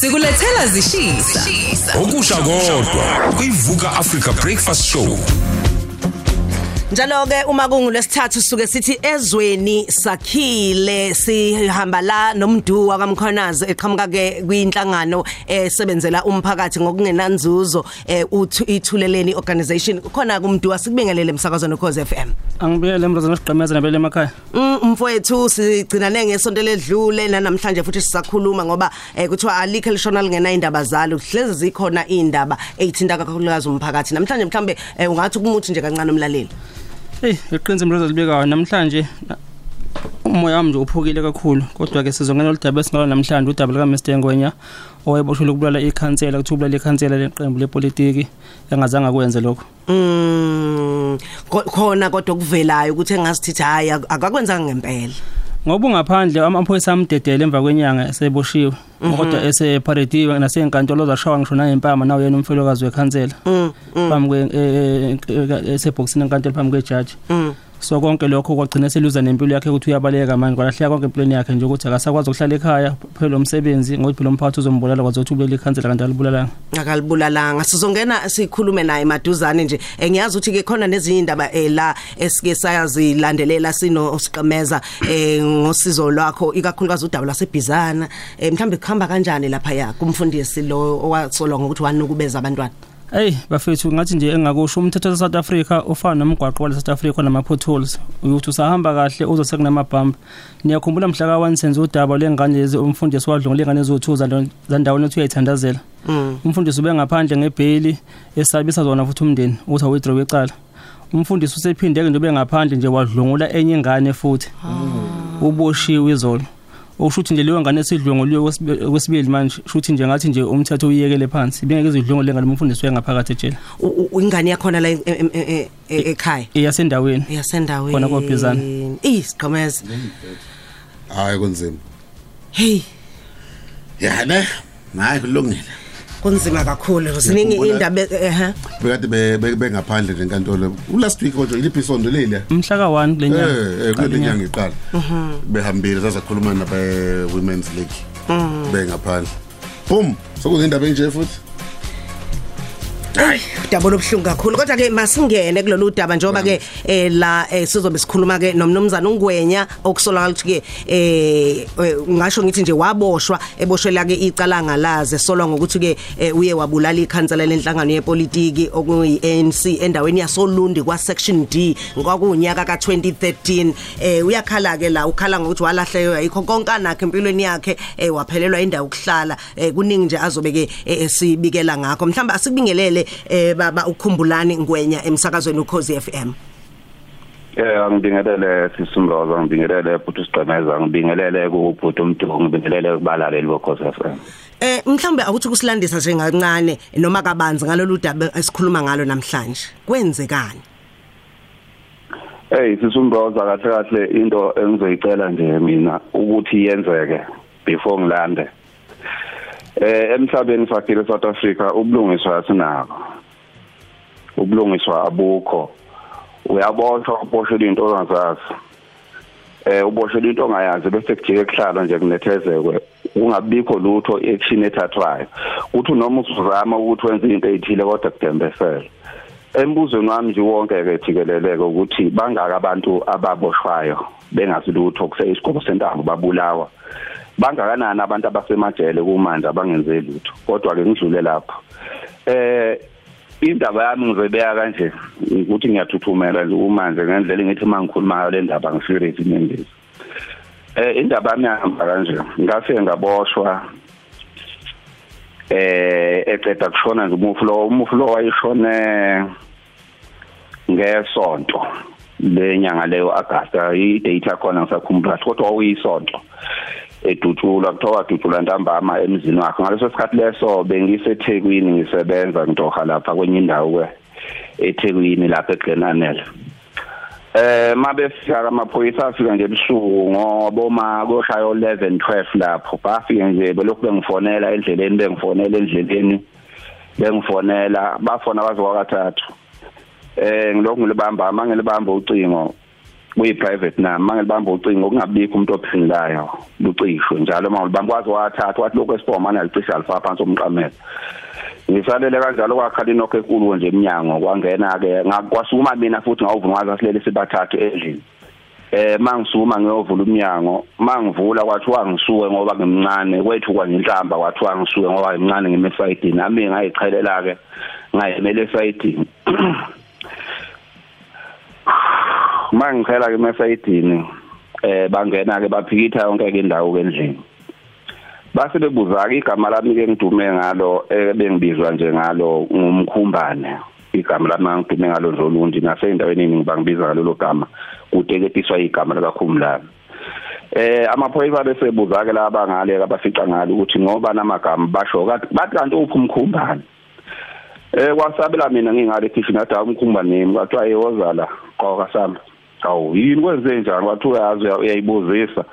Sikulethela zishisa. Okusha kodwa kuyivuka Africa Breakfast Show. Njalo ke uma kungulesithathu suke sithi ezweni sakhile sihamba la nomduwa kaMkhonazi eqhamuka ke kwinhlangano esebenzela umphakathi ngokungenanzuzo eh, uthu ithuleleni organization khona kumduwa sikubingelele emsakazweni cause FM Angibiyele mrozana sigqemeza nabele emakhaya. Mm, mfowethu sigcinane ngesonto ledlule namhlanje futhi sisakhuluma ngoba eh, kuthiwa alikho lishona lingena indaba zalo. Hleze zikhona indaba ezithinta kakhulukazi umphakathi. Namhlanje mhlambe eh, ungathi kumuthi nje kancane umlaleli. Hey, iqiniso mrozo libekayo namhlanje na- umoya wami nje uphukile kakhulu kodwa ke sizongena oludaba esingalo namhlanje udaba lika Mr Ngwenya owayeboshwe ukubulala ikhansela kuthi ubulala ikhansela leqembu lepolitiki engazange kwenze lokho. Mm ko- khona kodwa kuvelayo ukuthi engasithi hayi ak- akakwenzanga ngempela. Ngoba ungaphandle amaphoyisa amdedele emva kwenyanga eseboshiwe kodwa eseparediwe nasenkantolo zashawa ngisho nangempama nawo yena umfelokazi wekhansela Mm. phambi kwe eh, eh, eseboxini enkantolo phambi kwejaji. Mm. so konke lokho kwagcina seluza nempilo yakhe ukuthi uyabaleka manje kwalahleka konke empilweni yakhe nje ukuthi akasakwazi ukuhlala ekhaya phela umsebenzi ngoba phela umphathi uzombulala kwaze uthi ubulele ikhansela kanti alibulalanga akalibulalanga sizongena sikhulume naye maduzane nje Eh, ngiyazi ukuthi ke khona nezinye indaba eh, la esike sayazilandelela sino siqemeza eh, ngosizo lwakho ikakhulukazi udaba lasebhizana eh, mhlambe kuhamba kanjani lapha ya kumfundisi lo owasolwa ngokuthi wanukubeza abantwana? Hey bafethu ngathi nje engakusho umthetho wa South Africa ufana nomgwaqo wa South Africa nama potholes ukuthi usahamba kahle uzose kunamabhampa niyakhumbula mhla ka 1 senze udaba lengane lezi umfundisi wadlongile ingane ezothuza zandawoni ethi uyayithandazela. Mm. umfundisi ube ngaphandle ngebheli esabisa zona futhi umndeni uthi awithdraw ecala umfundisi usephinde ke nje ube ngaphandle nje wadlungula enye ingane futhi. Uboshiwe izolo. Okusho ukuthi nje leyo ngane esidlunguliwe kwesibili manje shuthi nje ngathi nje umthetho uyekele phansi bengeke izidlungu lengane umfundisi uyengaphakathi ejele U- u- ingane yakhona la em- em- em- em- e- ekhaya? iyasendaweni yasendaweni Khona koBhizana. isiqhemeza hayi kunzima. Hey. Ya ne hayi kulungile. Kunzima kakhulu ziningi Ngiyakhumbula- indaba eh bekade be- be- bengaphandle nenkantolo last week kodwa iliphi isondo leli mhla ka1 eh lenyanga eh kule nyanga iqala. Behambile sasakhuluma nabe women's league. Bengaphandle. Boom sokuzindaba enje futhi? Udaba lobhlungu kakhulu. Kodwa ke masingene kulolu daba njengoba ke eh, la eh, sizobe sikhuluma ke nomnumzana ungwenya okusolakala ukuthi ke eh eh, ngasho ngithi nje waboshwa eboshwela ke icala ngalaze solwa ngokuthi ke eh, uye wabulala ikhansela lenhlangano yepolitiki okuyi ANC endaweni yasolundi kwa section D kwakunyaka ka2013 eh uyakhala ke la ukhala ngokuthi walahleka ayikho konke anakhe empilweni yakhe eh waphelelwa indawo ukuhlala eh kuningi nje azobe ke eh, sibikela ngakho. Mhlamba asikubingelele eh baba ukhumbulani ngwenya emsakazweni ukhozi FM Eh ngibingelele sisumroza ngibingelele futhi sigqemeza ngibingelele kubhuti umdungu ngibingelele kubalaleli bokhosi FM. eh mhlawumbe akuthi kusilandisa nje kancane noma kabanzi ngalolu daba esikhuluma ngalo namhlanje kwenzekani Hey sisumroza kahle kahle into engizoyicela nje mina ukuthi yenzeke before ngilande. Eh emhlabeni sakhile South Africa ubulungiswa asinako. Ubulungiswa abukho. Uyaboshwa uboshela into ongazazi. Eh uboshela into ongayazi bese kujike kuhlala nje kunethezekwe ungabikho lutho action ethathwayo. Uthi noma usuzama ukuthi wenze into ezithile kodwa kudembesele. Embuzweni wami nje wonke ke jikeleleke ukuthi bangaka abantu ababoshwayo bengasilutho kuseyisigqoko sentambo babulawa bangakanani abantu abasemajele kumanje abangenze lutho? Kodwa ke ngidlule lapho. Eh indaba yami ngizoyibeka kanje ukuthi ngiyathuthumela nje kumanje ngendlela engithi mangikhuluma le ndaba ngiserious inyembezi eh indaba yami yahamba kanje ngafike ngaboshwa eh eceda kushona nje umufulo umufulo wayishone ngesonto lenyanga leyo Augusta i-date khona ngisakhumbula kodwa uyisonto edutshulwa kuthiwa dutshulwa ntambama emzini wakhe. Ngaleso sikhathi leso bengisethekwini ngisebenza ngidoha lapha kwenye indawo ethekwini lapha eGlenanel eh mabefika amaphoyisa afika nje ebusuku ngoboma koshayo 11 12 lapho bafike nje belokhu bengifonela endleleni bengifonela endleleni bengifonela bafona bazokwakathathu eh ngilokhu ngilibamba ama ngilibamba ucingo kuyi private nami mangelibamba ucingo okungabikho umuntu ophendulayo lucishwe njalo mangilibamba kwazi wathatha wathi lokho esibhomana licisha alifa phansi omqamela ngisalele kanjalo kwakhala inokho enkulu nje eminyango kwangena ke ngakwasuma mina futhi ngawuvunwaza silele sibathathu endlini. Eh mangisuma ngiyovula umnyango mangivula kwathiwa ngisuke ngoba ngimncane kwethu kwanginhlamba kwathiwa ngisuke ngoba ngimncane ngimesayidini nami ngayichelela ke ngayemele esayidini mangichela ke emesayidini eh bangena ke baphikitha yonke ke indawo ke endlini base bebuza ke igama lami ke ngidume ngalo ebengibizwa nje ngalo ngumkhumbane. Igama lami ngidume ngalo Ndlolundi naseyindaweni eningi bangibiza ngalelo gama kuteketiswa igama lakakhumlami eh amaphoyisa bese buza ke laba ngale abafica ngalo ukuthi ngoba namagama basho bathi kanti uphi umkhumbane? Eh kwasabela mina ngingale kitchen athi umkhumbane nami kwathiwa yewozala qoka sami. Awu yini kwenze njani? Wathi uyazi uyayibuzisa.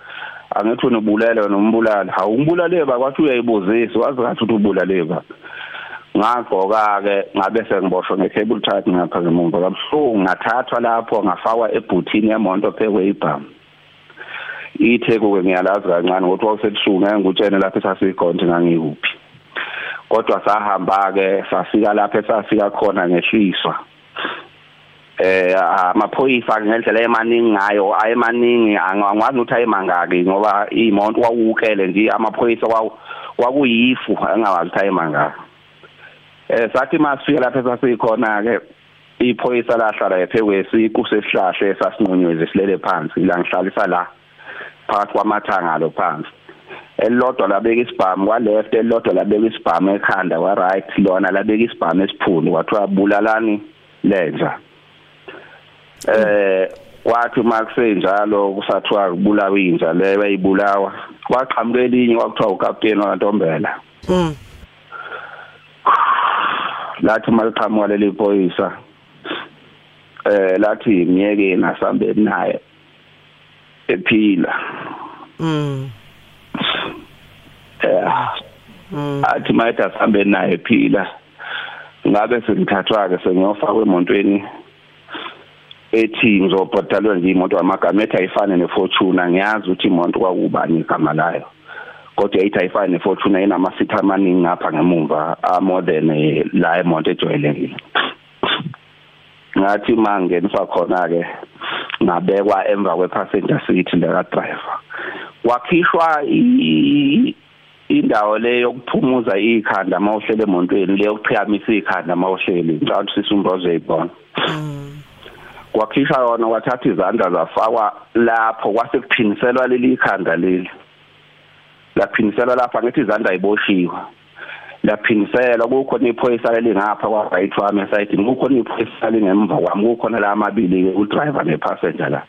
Angithi unobulala nombulala hawu ngibulale ba kwathi uyayibuzisa. Wazi uthi ubulale ba ngagqoka ke ngabe sengiboshwe nge-cable tie ngapha ngemuva. Kabuhlungu ngathathwa lapho ngafakwa ebhuthini yemonto phekwe ibhamu itheko-ke ngiyalazi kancane ukuthi wawusebusuku ngeke ngutshene lapho esasikhona ngangikuphi kodwa sahamba-ke safika lapho esafika khona ngehliswa eh amaphoyisa ngendlela emaningi ngayo ayemaningi angikwazi ukuthi ayemangaki ngoba imonto wawukele nje amaphoyisa kwakuyifu engawazi ukuthi ayemangaki eh sathi masifika lapha sasikhona ke iphoyisa lahlala ephekweziqu sesihlahle sasinqonywe silele phansi la ngihlalisa la phakathi kwamathanga lo phansi. Elilodwa labeka isibhamu kwa left elilodwa labeka isibhamu ekhanda kwa right lona labeka isibhamu esiphunu kwathiwa bulalani lenja. Eh wathi makusenjalo kusathiwa kubulawa inja leyo ayibulawa kwaqhamuka elinye kwakuthiwa ukapteni waNtombela. Mm. Lathi maliqhamuka leli phoyisa eh lathi miyeke nasambe naye ephila. Mm. Eh athi mayetha sambe naye ephila ngabe sengithathwa ke sengiyofakwa emontweni ethi ngizobhadalwa nje imoto amagama ethi ayifane nefortuna. Ngiyazi ukuthi imoto kwakubani igama layo kodwa ethi ayifane nefortuna inamafitha amaningi ngapha ngemuva more than eh, la imoto ejwayelekile. Ngathi mangeniswa khona ke ngabekwa emva kwepassenger seat leka driver wakhishwa indawo le yokuphumuza ikhanda mawuhlele emontweni le yokuqhikamisa ikhanda mawuhleli ngicabanga sisumbozo eyibona kwakhishwa yona kwathatha izandla zafakwa lapho kwase kuphiniselwa leli khanda leli. Laphiniselwa lapha ngithi izandla ayiboshiwe. Laphiniselwa kukhona iphoyisa lelingapha kwa right wami esayidini kukhona iphoyisa lingemva kwami kukhona la amabili ke udriver nepassenger la.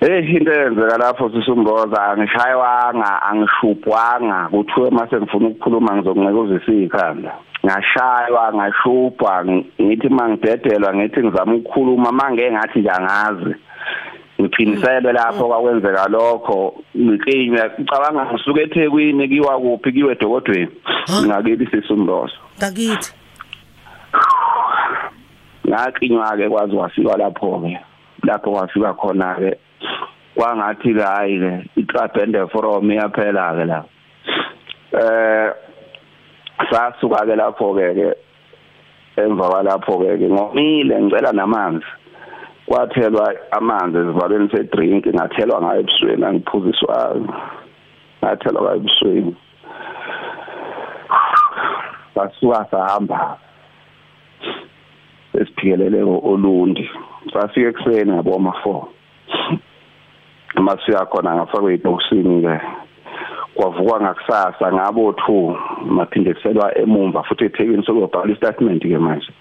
Eh into eyenzeka lapho sisumboza angishayewanga angishubhwanga kuthiwe mase ngifuna ukukhuluma ngizonqekuzisa ikhanda. Ngashaywa ngashubha ngithi mangidedelwa ngithi ngizama ukukhuluma mange ngathi nje angazi ngiphiniselwe lapho kwakwenzeka lokho ngiklinywa ngicabanga ngisuka eThekwini kiwa kuphi kiwe edokodweni ngakithi sisumbozo ngakithi? Ngaklinywa ke kwazi wafika lapho ke lapho wafika khona ke kwangathi hayi ke itrap and forum iyaphela ke la. Eh sasuka ke lapho ke ke emva kwalapho ke ke ngomile ngicela namanzi. Kwathelwa amanzi esivalweni sedrink ngathelwa ngayo ebusweni angiphuziswa ngathelwa ngayo ebusweni. Sasuka sahamba esiphikelele olundi safika ekuseni ngaboma 4 masifika khona ngafakwe ibhokisini ke kwavukwa ngakusasa ngabo 2 maphinde kuselwa emumva futhi eThekwini sokubhala istatement ke manje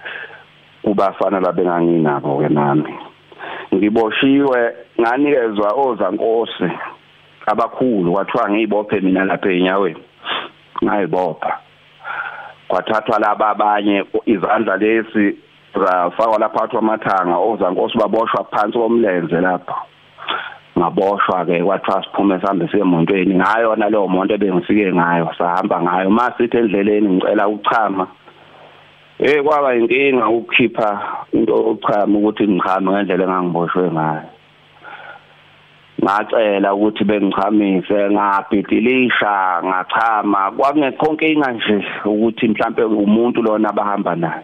kubafana labenganginabo ke nami. Ngiboshiwe nganikezwa ozankosi abakhulu kwathiwa ngiyibophe mina lapha enyaweni ngayibopha. Kwathathwa laba abanye izandla lesi zafakwa lapha phakathi kwamathanga ozankosi baboshwa phansi komlenze lapha. Ngaboshwa ke kwathiwa siphume sihambe siye emontweni ngayo naleyo monto ebengifike ngayo sahamba ngayo masithi endleleni ngicela uchama Eh kwaba inkinga ukukhipha into ochama ukuthi ngichame ngendlela engangiboshwe ngayo. ngacela ukuthi bengichamise ngabhidilisha ngachama kwakungekho inkinga nje ukuthi mhlambe umuntu lona abahamba naye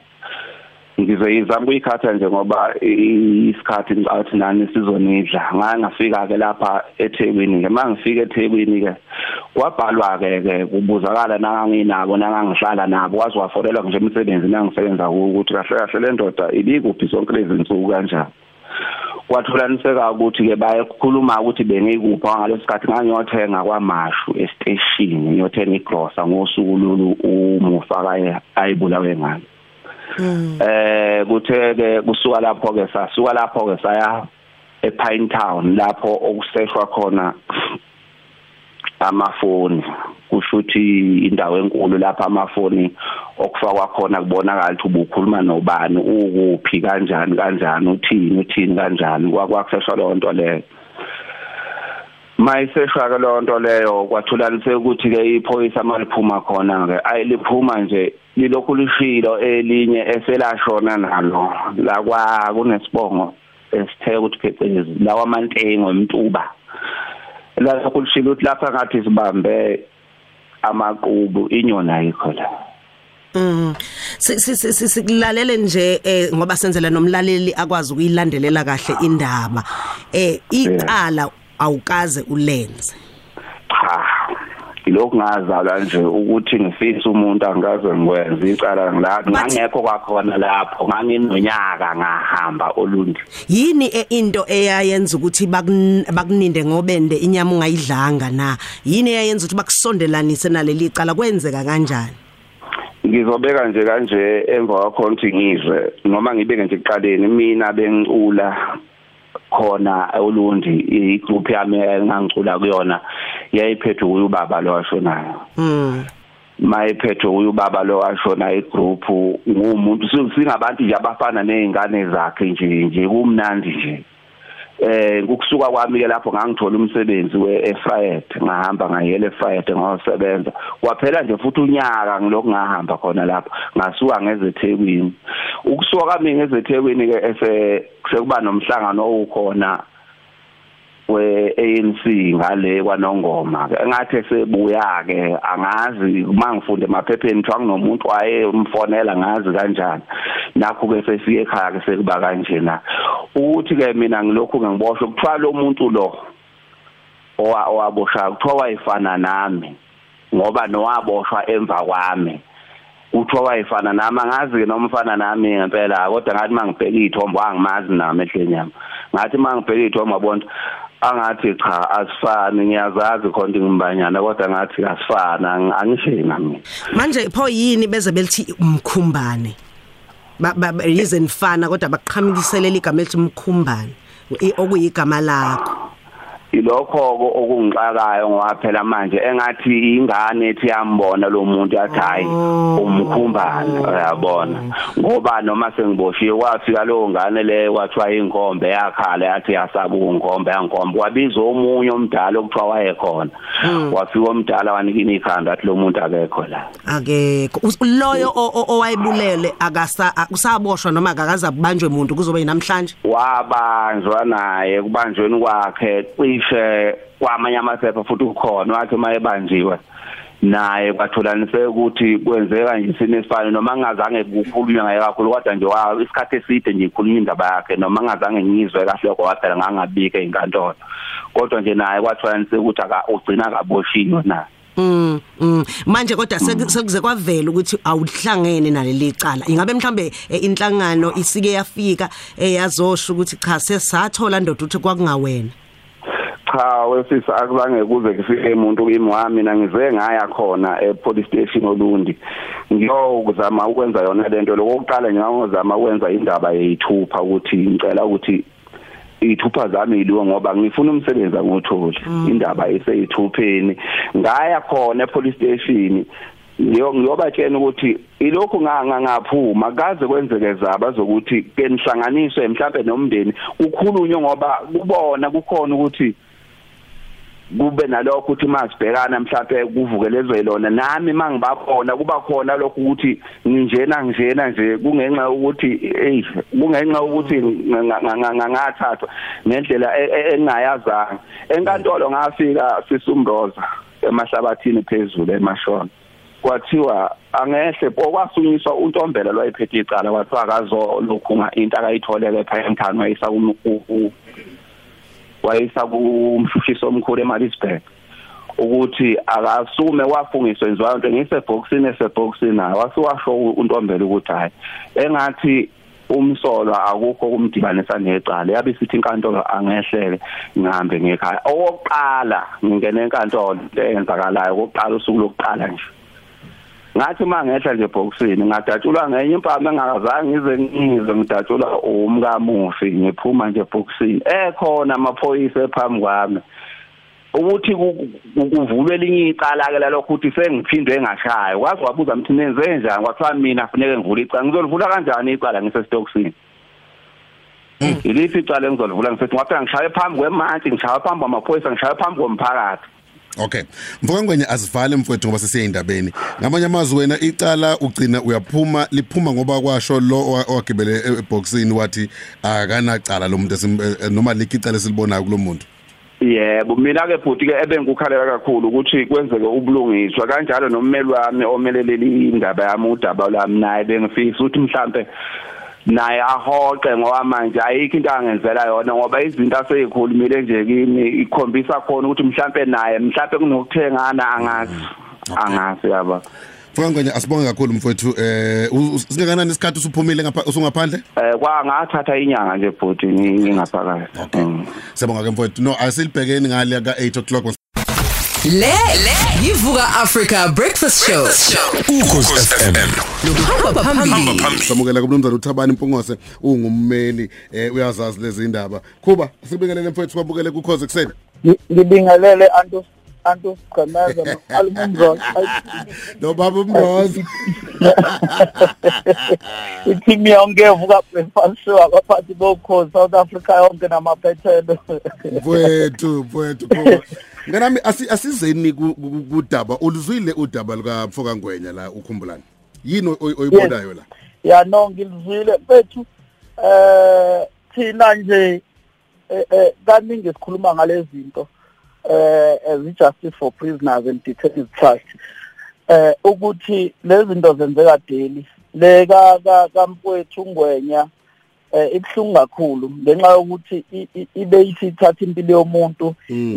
ngizoyizama ukuyikhatha nje ngoba isikhathi ngicathi nani sizonidla. Ngake ngafika ke lapha eThekwini ke mangifika eThekwini ke kwabhalwa ke ke kubuzakala nanganginabo nangangihlala nabo wazi wafolelwa nje emsebenzini nangisebenza ukuthi kahle kahle le ndoda ibikuphi zonke lezi zinsuku kanjani. Kwatholaniseka ukuthi ke bayekhuluma ukuthi bengikupha ngalesikhathi ngangiyothenga kwamashu estation ngiyothenga igrosa ngosuku lolu umufa kaye ayibulawe ngalo eh kuthe ke kusuka lapho ke sasuka lapho ke saya ePine Town lapho okuseshwa khona amafoni. Kusho ukuthi indawo enkulu lapha amafoni okufakwa khona kubonakala ukuthi ubukhuluma nobani ukuphi kanjani kanjani uthini uthini kanjani. Kwakuseshwa leyo nto leyo. Mayiseshwa ke leyo nto leyo kwathulanise ukuthi ke iphoyisa maliphuma khona ke ayiliphuma nje lilokhu lishilo elinye eselashona nalo la kwa kunesibongo esithe ukuthi phecelezi lawa amantengo emtuba la kulishilo ukuthi lapha ngathi sibambe amaqubu inyoni ayikho la Mm. Sikulalele nje eh ngoba senzela nomlaleli akwazi ukuyilandelela kahle indaba. Eh iqala awukaze ulenze. Cha. Ilokhu ngazalwa nje ukuthi ngifisa umuntu angaze ngikwenze icala ngilapho ngangekho kwakhona lapho nganginonyaka ngahamba olundi. Yini into eyayenza ukuthi bakuninde ngobende inyama ungayidlanga na? Yini eyayenza ukuthi bakusondelanise naleli cala kwenzeka kanjani? ngizobeka nje kanje emva kwakho ukuthi ngizwe noma ngibeke nje ekuqaleni mina bengicula khona olundi igroup yami engangicula kuyona yayiphethwe uyubaba lo washonayo mm mayiphethwe uyubaba lo washona igroup ngumuntu singabantu nje abafana nezingane zakhe nje nje kumnandi nje. Eh ukusuka kwami ke lapho ngangithola umsebenzi weFried ngahamba ngayele eFried ngayosebenza kwaphela nje futhi unyaka ngilokhu ngahamba khona lapho ngasuka ngezethekwini ukusuka kwami ngezethekwini ke ese sekuba nomhlangano okhona we-ANC ngale kwanongoma. Engathi sebuya ke angazi mangifunde emaphepheni kuthiwa kunomuntu wayemfonela ngazi kanjani. Nakho ke sesiye ekhaya ke sekuba kanjena. Ukuthi ke mina ngilokhu ngiboshwe kuthiwa lo muntu lo owabosha kuthiwa wayifana nami ngoba nowaboshwa emva kwami. Uthiwa wayifana nami angazi nomfana nami ngempela kodwa ngathi mangibheka ithombo angimazi nami ehlenyama ngathi mangibheka ithombo yabona angathi cha asifani ngiyazazi khona ngimbanyana kodwa ngathi asifana angishena mina manje pho yini beze belithi umkhumbane? Ba yize nifana kodwa baqhamukiselela igama elithi umkhumbane okuyigama lakho. Ilokho okungixakayo ngoba phela manje engathi ingane ethi yambona lo muntu yathi hayi umkhumbane. Uyabona? Ngoba noma sengiboshiwe kwafika lo ngane le kwathiwa inkombe yakhala yathi yasaba unkombe yankombe wabiza omunye omdala okuthiwa wayekhona. Wafika omdala wanikina ikhanda athi lo muntu akekho la. Akekho. Loyo owayebulele akasa kusaboshwa noma akakaza kubanjwe umuntu kuzobe namhlanje wabanjwa naye kubanjweni kwakhe cishe kwamanye amaphepha futhi ukhona wathi mayebanjiwe naye kwatholaniseke ukuthi kwenzeka nje isimo esifana noma ngazange kukhulunywe ngaye kakhulu kodwa nje wa isikhathi eside nje ikhulunywa indaba yakhe noma ngazange ngizwe kahle lokho waphela ngangabika ezinkantolo kodwa nje naye kwatholaniseke ukuthi ugcina akaboshiwe naye Mm, mm. manje kodwa sekuze kwavela ukuthi awuhlangene naleli cala. Ingabe mhlambe inhlangano isike yafika eyazosho ukuthi cha sesathola ndoda ukuthi kwakungawena? Cha wesisa akuzange kuze kufike umuntu kimi wami mina ngize ngaya khona e police station olundi ngiyokuzama ukwenza yona lento lokuqala nje ngizama ukwenza indaba yeyithupha ukuthi ngicela ukuthi ithupha zami iliwe ngoba ngifuna umsebenzi angotholi indaba eseyithupheni ngaya khona e police station ngiyobatshena ukuthi ilokhu ngaphuma kaze kwenzeke zaba zokuthi ke nihlanganiswe mhlambe nomndeni ukhulunywe ngoba kubona kukhona ukuthi kube nalokho ukuthi masibhekana mhlawumbe kuvuke lezwe lona nami mangibabona kuba khona lokho ukuthi nginjena njena nje kungenxa ukuthi hey kungenxa ukuthi ngathathwa ngendlela e, e, engayazanga enkantolo ngafika sisumroza emahlabathini phezulu emashona. Kwathiwa angehle okwasunyiswa untombela lwayiphethe icala kwathiwa akazo lokhu into akayitholeke phaya emthani wayisa wayisa kumshushiso omkhulu eMalisburg ukuthi akasume wafungiswa enziwa into ngisebhoxini esebhoxini naye. Wasiwasho untombela ukuthi hayi engathi umsolwa akukho kumdibanisa necala yabe sithi inkantolo angehlele ngihambe ngekhaya. Okokuqala ngingena enkantolo leyenzakalayo okokuqala usuku lokuqala nje. Ngathi mangehla nje ebhokisini ngadatshulwa ngenye impama engakazange ngize ngizwe ngidatshulwa umkamufi ngiphuma nje ebhokisini ekhona amaphoyisa ephambi kwami ukuthi kuvulwe elinye icala ke lalokho ukuthi sengiphindwe ngashaya kwazi wabuza mthi nenze njani? Kwathiwa mina kufanele ngivule icala. Ngizolivula kanjani icala ngisesitokisini iliphi icala engizolivula ngisethi ngapha ngishaye phambi kwemantshi ngishaye phambi kwamaphoyisa ngishaye phambi komphakathi. Okay. Mfowengwenye asivale mfowethu ngoba sesiye indabeni. Ngamanye amazwi wena icala ugcina uyaphuma liphuma ngoba kwasho lo owagibele eboxini wathi akanacala lo muntu eh, noma likicala silibonayo kulomuntu. Yebo mina ke futhi ke ebengikukhalela kakhulu ukuthi kwenzeke ubulungiswa kanjalo nommeli wami omeleleli indaba yami udaba lami naye bengifisa ukuthi mhlambe naye ahoqe ngoba manje ayikho into angenzela yona ngoba izinto aseyikhulumile nje kimi ikhombisa khona ukuthi mhlambe naye mhlambe kunokuthengana angazi. Angazi yaba. Mfowethu asibonge kakhulu mfowethu eh singakanani isikhathi usuphumile ngapha usungaphandle? Eh kwa ngathatha inyanga nje bhuti ngingaphakathi. Okay. Siyabonga ke mfowethu. No asilibhekeni ngale ka 8 o'clock Le yivuka Africa Breakfast Show. ukhosi FM Luhamba phambili. samukela kumnumzana uThabani Mpungose ungummeli eh uyazazi lezi indaba. Kuba sibingelele mfowethu kwabukele kukhoze kuseni ngibingelele antu antu sigcemeza no-almumzon no baba umroza ithimu yonke evuka breakfast show abaphathi bokhozi south africa yonke namaphethelo mfowethu mfowethu kuba nganami asi- asizeni ku- ku- kudaba uluzwile udaba luka Mfoka Ngwenya la ukhumbulani yini oy- oyibonayo la? Ya no ngilizwile mfethu eh thina nje eh, eh, kaningi sikhuluma ngalezi zinto eh as justice for prisoners and detainees trust eh ukuthi lezi zinto zenzeka daily. Le ka ka- kamfowethu eh ibhlungu kakhulu ngenxa yokuthi ibe isithatha impilo yomuntu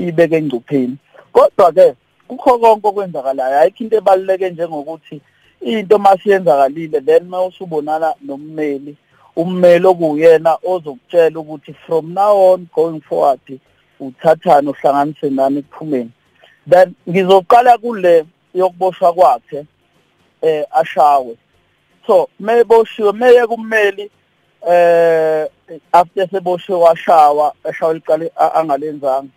ibeke engcupheni. Kodwa ke kukho konke okwenzakalayo. Ayikho into ebaluleke njengokuthi into masiyenzakalile then mawusubonana nommeli ummeli okuyena ozokutshela ukuthi from now on going forward uthathane uhlanganise nani kuphumeni then ngizoqala kule yokuboshwa kwakhe eh ashawe so meboshiwe meye kummeli eh after seboshiwe washawa eshawa liqale angalenzanga.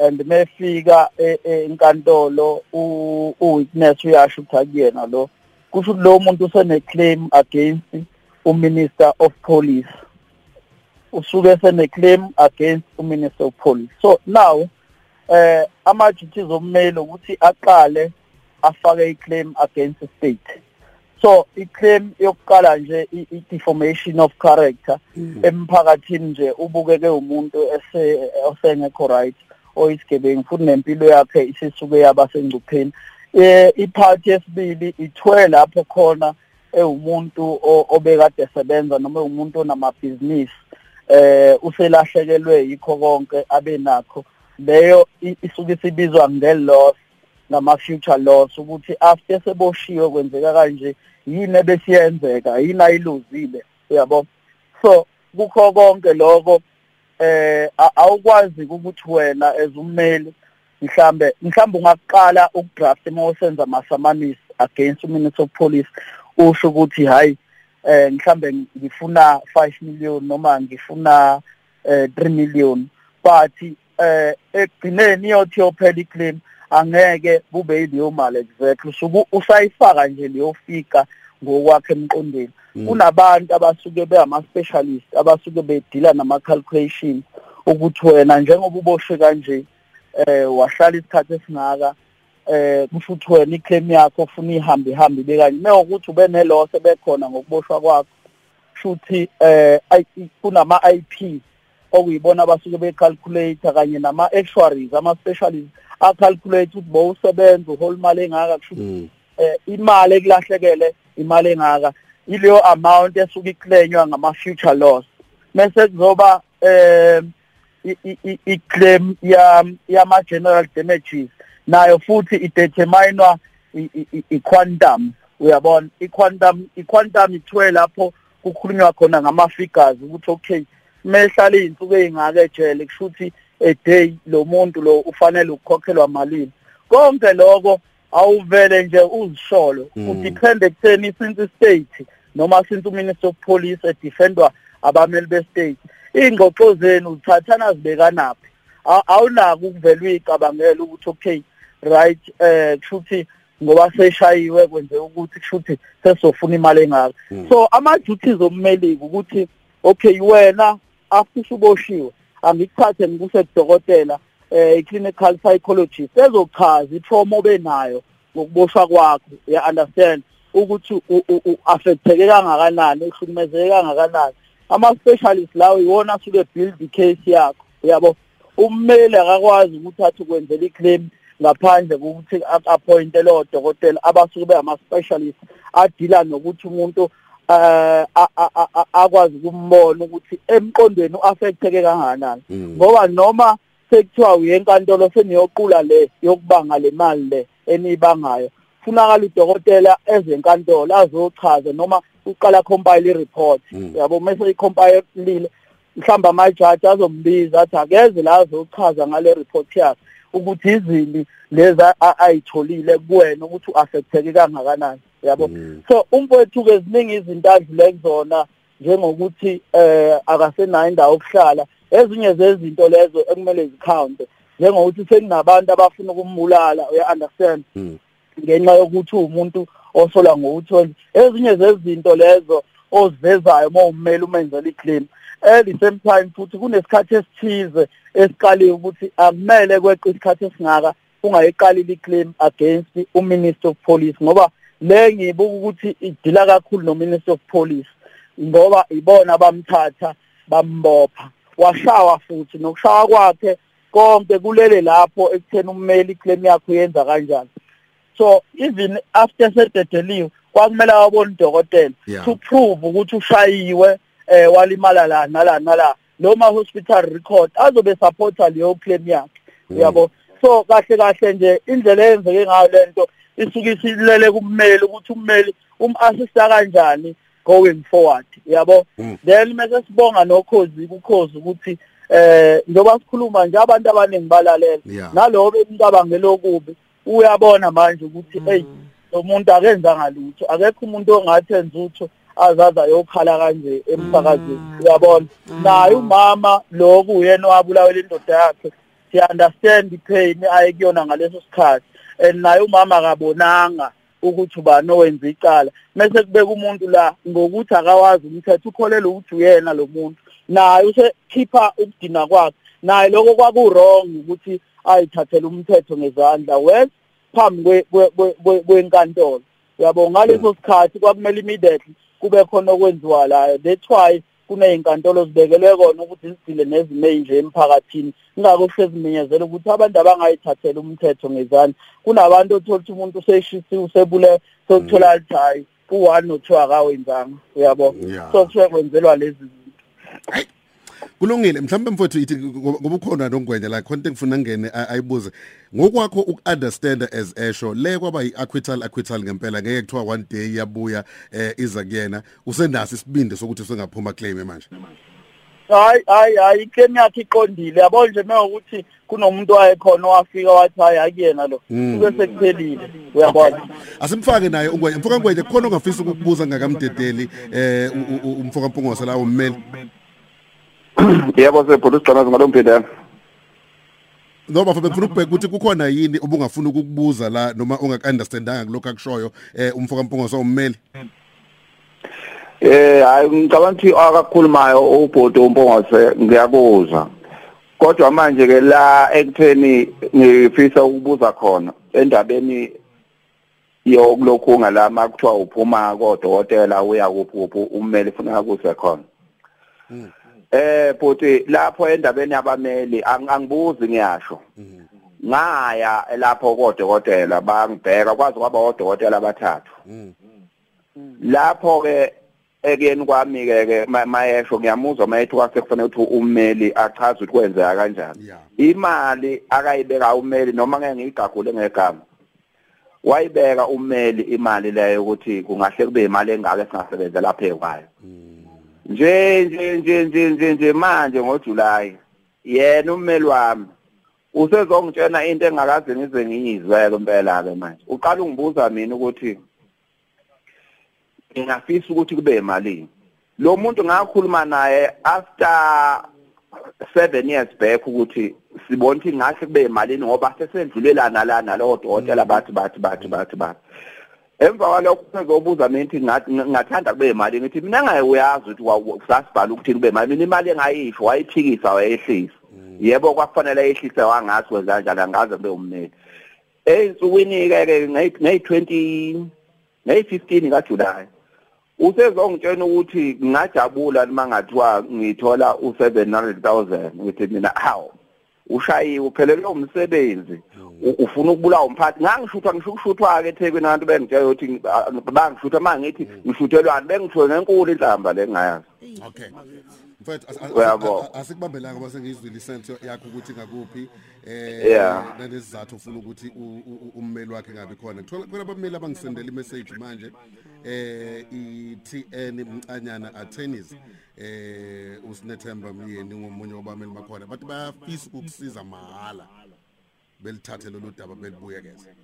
And mefika e- e- enkantolo u- uwitness uyasho ukuthi akuyena lo. Kusho ukuthi lo muntu usene claim against uminister of police. Usuke sene claim against uminister of police. So now eh ama duties ommeli ukuthi aqale afake iclaim against the state. So iclaim yokuqala nje i- i defamation of character. Emphakathini nje ubukeke umuntu ese osengekho right oyisigebengu futhi nempilo yakhe isisuke yaba sengcupheni. Eh iphathi yesibili ithwe lapho khona ewumuntu obekade esebenza noma umuntu onamabhizinisi eh uselahlekelwe yikho konke abenakho leyo isuke sibizwa nge-loss nama future loss ukuthi after seboshiwe kwenzeka kanje yini ebesiyenzeka? Yini ayiluzile? Uyabo? So kukho konke lokho eh awukwazi ukuthi wena as ummeli mhlambe mhlambe ungaqala ukudraft mawusenza masamanisi against uminister of police usho ukuthi hayi eh mhlambe ngifuna 5 million noma ngifuna eh 3 million. But eh ekugcineni iyothi yophela iclaim angeke kube yileyo mali exactly. Usuke usayifaka nje leyo fika ngokwakhe emqondweni. Kunabantu abasuke beama specialist abasuke bedila nama calculation ukuthi wena njengoba uboshwe kanje eh wahlala isikhathi esingaka eh kusho ukuthi wena iclaim yakho ufuna ihambe ihambe bekanye mewukuthi ube nelose bekhona ngokuboshwa kwakho shuthi eh kunama IP okuyibona abasuke becalculate kanye nama actuaries ama specialists acalculate ukuthi bowusebenza uhola imali engaka kushuthi eh imali ekulahlekele imali engaka ileyo amount esuke iklenywa ngama future loss. Mase kuzoba eh i- i- i- i-claim ya yama general damages nayo futhi ideterminwa i- i- i- i-quantum uyabona? I-quantum i-quantum ithiwe lapho kukhulunywa khona ngama figures ukuthi okay mehlala izinsuku ezingaka ejele kusho ukuthi a day lo muntu lo ufanele ukukhokhelwa malini. Konke lokho awuvele nje uzisholo udepend ekutheni since state noma since uminister of police edefendwa abameli bestate. Ingxoxo zenu uthathana zibekanaphi? Aw- awunaki ukuvela uyicabangela ukuthi okay right eh kushuthi ngoba seshayiwe kwenze ukuthi kushuthi sesofuna imali engaka. So ama duties ommeli ukuthi okay wena after uboshiwe. Angikuthathe ngikuse kudokotela eh i-clinical psychologist ezochaza itrauma obenayo ngokuboshwa kwakho ya understand? Ukuthi u- u- u- affecteke kangakanani uhlukumezeke kangakanani. Ama specialist lawo iwona asuke build i-case yakho yabo ummeli akakwazi ukuthi athi ukwenzela i-claim ngaphandle kokuthi appointe lo dokotela abasuke beyama specialist adila nokuthi umuntu eh akwazi ukumbona ukuthi emqondweni uaffecteke kangakanani. Ngoba noma sekuthiwa uyenkantolo seniyoqula le yokubanga le mali le enibangayo funakala udokotela ezenkantolo azochaza noma uqala compile i-report. Yabo mase i-compile mhlawumbe amajaji azombiza athi akeze la azochaza ngale report yakhe. Ukuthi izini lezi ayitholile kuwena ukuthi u-affecteke kangakanani yabo? So umfowethu-ke ziningi izinto adlule kuzona njengokuthi eh akasenayo indawo yokuhlala. Ezinye zezinto lezo ekumele zikhawunte njengokuthi sekunabantu abafuna ukumbulala uya-understand ngenxa yokuthi uwumuntu osola ngo-20 ezinye zezinto lezo ozivezayo uma ummeli umenzela i-claim at the same time futhi kunesikhathi esithize esiqaliwe ukuthi akumele kweqe isikhathi esingaka ungayiqalile i-claim against uminister of police ngoba le ngibuka ukuthi idila kakhulu nominister of police ngoba ibona bamthatha bambopha. Washawa futhi nokushawa kwakhe konke kulele lapho ekutheni ummeli iclaim yakho uyenza kanjani. So even after sededeliwe kwakumele wabona udokotela to prove ukuthi ushayiwe eh walimala la nala nala. Noma hospital record azobe supporta leyo claim yakhe uyabo so kahle kahle nje indlela eyenzeke ngayo lento isuke isilele kummeli ukuthi ummeli um-assista kanjani going forward yabo? Then mase sibonga nokhozi kukhozi ukuthi eh njengoba sikhuluma nje abantu abaningi balalela. Nalowo bemcabangela okubi uyabona manje ukuthi hey lo muntu akenzanga lutho akekho umuntu ongathenza utho. Azaza yokhala kanje emsakazweni. Uyabona? Naye umama lokhu uyena owabulawela indoda yakhe. Siya understand ipain ayekuyona ngaleso sikhathi. And naye umama akabonanga ukuthi ubani owenza icala. Mase kubeka umuntu la ngokuthi akawazi umthetho ukholelwa ukuthi uyena lo muntu. Naye usekhipha ukudina kwakhe. Naye lokho kwaku-wrong ukuthi ayithathele umthetho ngezandla. Wes phambi kwe- kwe- kwe- kwe- kwenkantolo. Yabo ngaleso sikhathi kwakumele immediately kube khona okwenziwa layo that's why kuney'nkantolo zibekelwe kona ukuthi zidile nezimo ey'nje emphakathini. Ingako sezimenyezela ukuthi abantu abangayithathela umthetho ngezandla. Kunabantu othola ukuthi umuntu useshisiwe usebule sokuthola alithi hhayi u-one no-two akawenzanga. Uyabo? So kusuke kwenzelwa lezi zinto. Kulungile mhlawumbe mfowethu ithi ngoba ngoba ukhona nongwenya la khona into engifuna ngene a- ayibuze. Ngokwakho uku-understanda as esho le kwaba yi-acquittal acquittal ngempela ngeke kuthiwa one day iyabuya eh iza kuyena. Usenaso isibindi sokuthi usengaphuma claim manje. Hayi hayi hayi iclaim yakhe iqondile. Yabo nje mewukuthi kunomuntu wayekhona owafika wathi hayi akuyena lo. Kube sekuphelile. Uyabona asimfake naye ungwenya. Mfoka ngwenya khona ongafisa ukukubuza ngakamdedeli eh u- u- u- umfoka mpungosa la ummeli. yebo sebhuti sigcanazi ngalo mphindela ngoba mfowethu ngifuna ukubheka ukuthi kukhona yini obungafuna ukukubuza la noma ungak-understandanga kulokho akushoyo eh umfoka mpungosa ummeli eh hayi ngicabanga ukuthi akakhulumayo ubhoti umpongose ngiyakuzwa kodwa manje ke la ekutheni ngifisa ukubuza khona endabeni yokulokhu ngalama kuthiwa uphuma kodokotela uya kuphi ummeli ufuna kuse khona. Eh futhi lapho endabeni yabameli ang- angibuzi ngiyasho. Ngaya lapho kodokotela bangibheka kwazi kwaba odokotela abathathu. Lapho ke ekuyeni kwami ke ke ma- mayesho ngiyamuzwa mayethi kwasekufanele ukuthi ummeli achaze ukuthi kwenzeka kanjani. Yeah. imali akayibeka ummeli noma ngeke ngiyigagule ngegama wayibeka ummeli imali leyo ukuthi kungahle kube imali engaka esingasebenza lapha ekwayo nje nje nje nje nje nje manje ngoJuly yena ummeli wami. Usezongitshena into engakaze ngize ngiyizwe impela ke manje. Uqala ungibuza mina ukuthi ngingafisa ukuthi kube imali lo muntu ngakhuluma naye after 7 years back ukuthi sibona ukuthi ngahle kube imalini ngoba sesendlulelana la nalo dokotela bathi bathi bathi bathi bathi. Emva kwalokho sezobuza mina ukuthi ngathi ngathanda kube imali? Ngithi mina ngaye uyazi ukuthi wasasibhala ukuthi kube imali? Mina imali engayisho wayiphikisa wayehlisa. Yebo kwakufanele ehlise wangathi wenza kanjani angaze kube ummeli eyinsukwini ke ke ngayi20 ngayi15 kaJuly usezongitshena ukuthi ngingajabula noma ngathiwa ngithola u700000 ngithi mina hawo ushayiwe uphelelwe umsebenzi. U- ufuna ukubulawa umphathi. Ngangishutha ngisho ukushuthwa ke eThekwini abantu bengitshela ukuthi ah, bangishutha mangithi ngishuthelwani bengisho nenkulu inhlamba lengayazi okay. Mfethu as- as- Uyabo. as- asikubambelanga base ngizwile isento yakho ukuthi ngakuphi Yeah. eh nesizathu ufuna ukuthi u- u- u- ummeli wakhe ngabe khona kuthola khona abameli abangisendela imessage manje eh iTN Mcanyana attorneys eh usinethemba myeni ngomunye wabameli bakhona bathi bayafisa ukukusiza mahala belithathe lolu daba belibuyekeze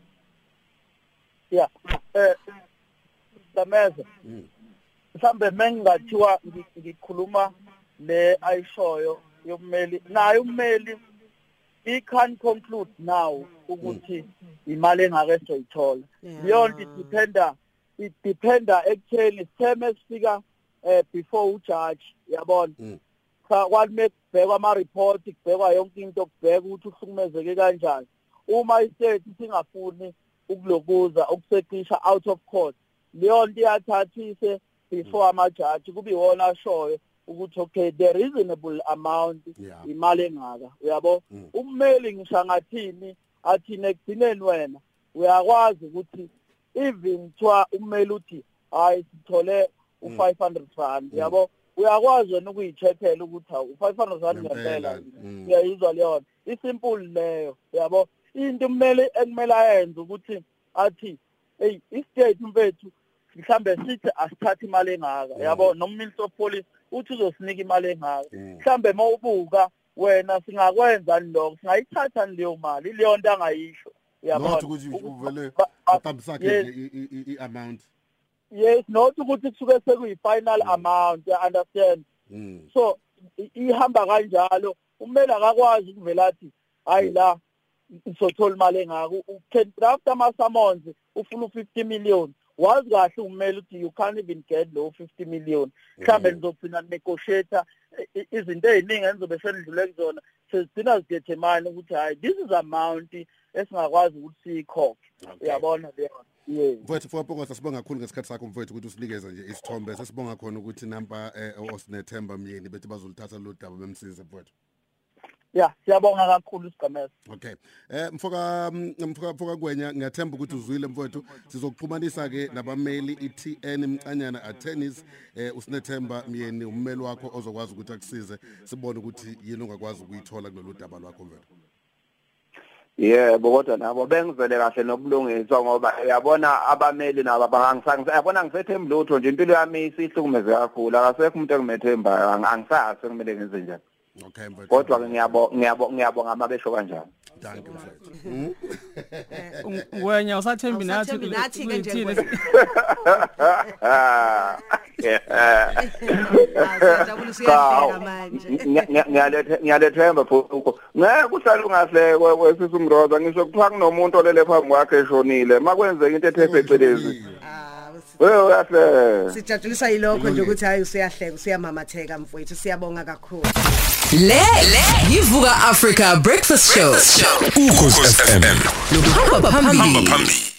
yeah eh dameza mhlambe mengingathiwa ngi- ngikhuluma le ayishoyo yommeli naye ummeli he can conclude now ukuthi imali engake soyithola leyo nto idependa idependa ekutheni sitheme esifika eh before ujudge yabona? Mm. cha kwalume kubhekwa ama-report kubhekwa yonke into kubheka ukuthi uhlukumezeke kanjani. Uma istate singafuni ukulokuza ukusekisha out of court leyo nto iyathathise before amajaji kube iwona ashoyo. Ukuthi okay the reasonable amount imali engaka uyabo? Mm. ummeli ngisho ngathini athini ekugcineni wena uyakwazi ukuthi even kuthiwa ummeli uthi hayi sithole u500 rand yabo uyakwazi wena ukuyicheckela ukuthi hawu u500 rand Ngempela, mm. uyayizwa leyo isimple leyo yabo into kumele ekumele ayenze ukuthi athi hey istate mfethu mhlambe sithi asithathe imali engaka yabo noma minister of police uthi uzosinika imali engaka mhlambe mawubuka wena singakwenza lokho singayithatha leyo mali. Leyo nto angayisho. Not ukuthi uvele ba- aqambisakhe yes. not ukuthi kusuke sekuyi-final amount you understand? Mm. So ihamba kanjalo. Umele akakwazi ukuvela athi hayi la ngizothola imali engaka u-can draft ama-summons ufuna u-50 million. Wazi kahle umele ukuthi you can't even get low 50 million. Mhlambe nizogcina negotiator i- i- izinto eziningi enizobe senidlule kuzona. Sezigcina zidethemine ukuthi hayi this is amount esingakwazi ukuthi siyikhokhe. Uyabona leyo? Yes. Mfowethu fopongosa sibonga kakhulu ngesikhathi sakho mfowethu ukuthi usinikeze nje isithombe. Sesibonga khona ukuthi nampa eh, osinethemba myeni bethi bazolithatha lo daba bemsize mfowethu. Ya siyabonga kakhulu isigameko. Okay. Eh mfoka mfoka mfoka kwenya ngiyathemba ukuthi uzwile mfowethu. Sizokuxhumanisa ke nabameli iTN Mcanyana attorneys eh usinethemba myeni ummeli wakho ozokwazi ukuthi akusize sibone ukuthi yini ongakwazi ukuyithola kulolu daba lwakho mfowethu. yebo kodwa nabo bengizele kahle nobulungiswa ngoba uyabona abameli nabo bangisangisa yabona ngisethemba lutho nje impilo yami isihlukumeze kakhulu. Akasekho umuntu engimethemba ang- angisazi kumele ngenze njani. Okay mfowethu. kodwa ke ngiyabo ngiyabo ngiyabonga mabesho kanjani Danke mfowethu. wena usathembi nathi Awusathembi nathi-ke nje kuyithini? wena. Ah, yeah. Siyajabula usuyahleka manje. ngiyalethe ngiyalethemba futhi ngeke uhlale ungahlekwe wesisa umroza ngisho kuthiwa kunomuntu olele phambi kwakhe eshonile makwenzeka into ethe phecelezi Ah, wewe uyahle Sijatshulisa yilokho nje ukuthi hayi usiyahleka usiyamamatheka mfowethu siyabonga kakhulu. Le yivuka Africa Breakfast Show. ukhosi FM Hamba phambili. phambili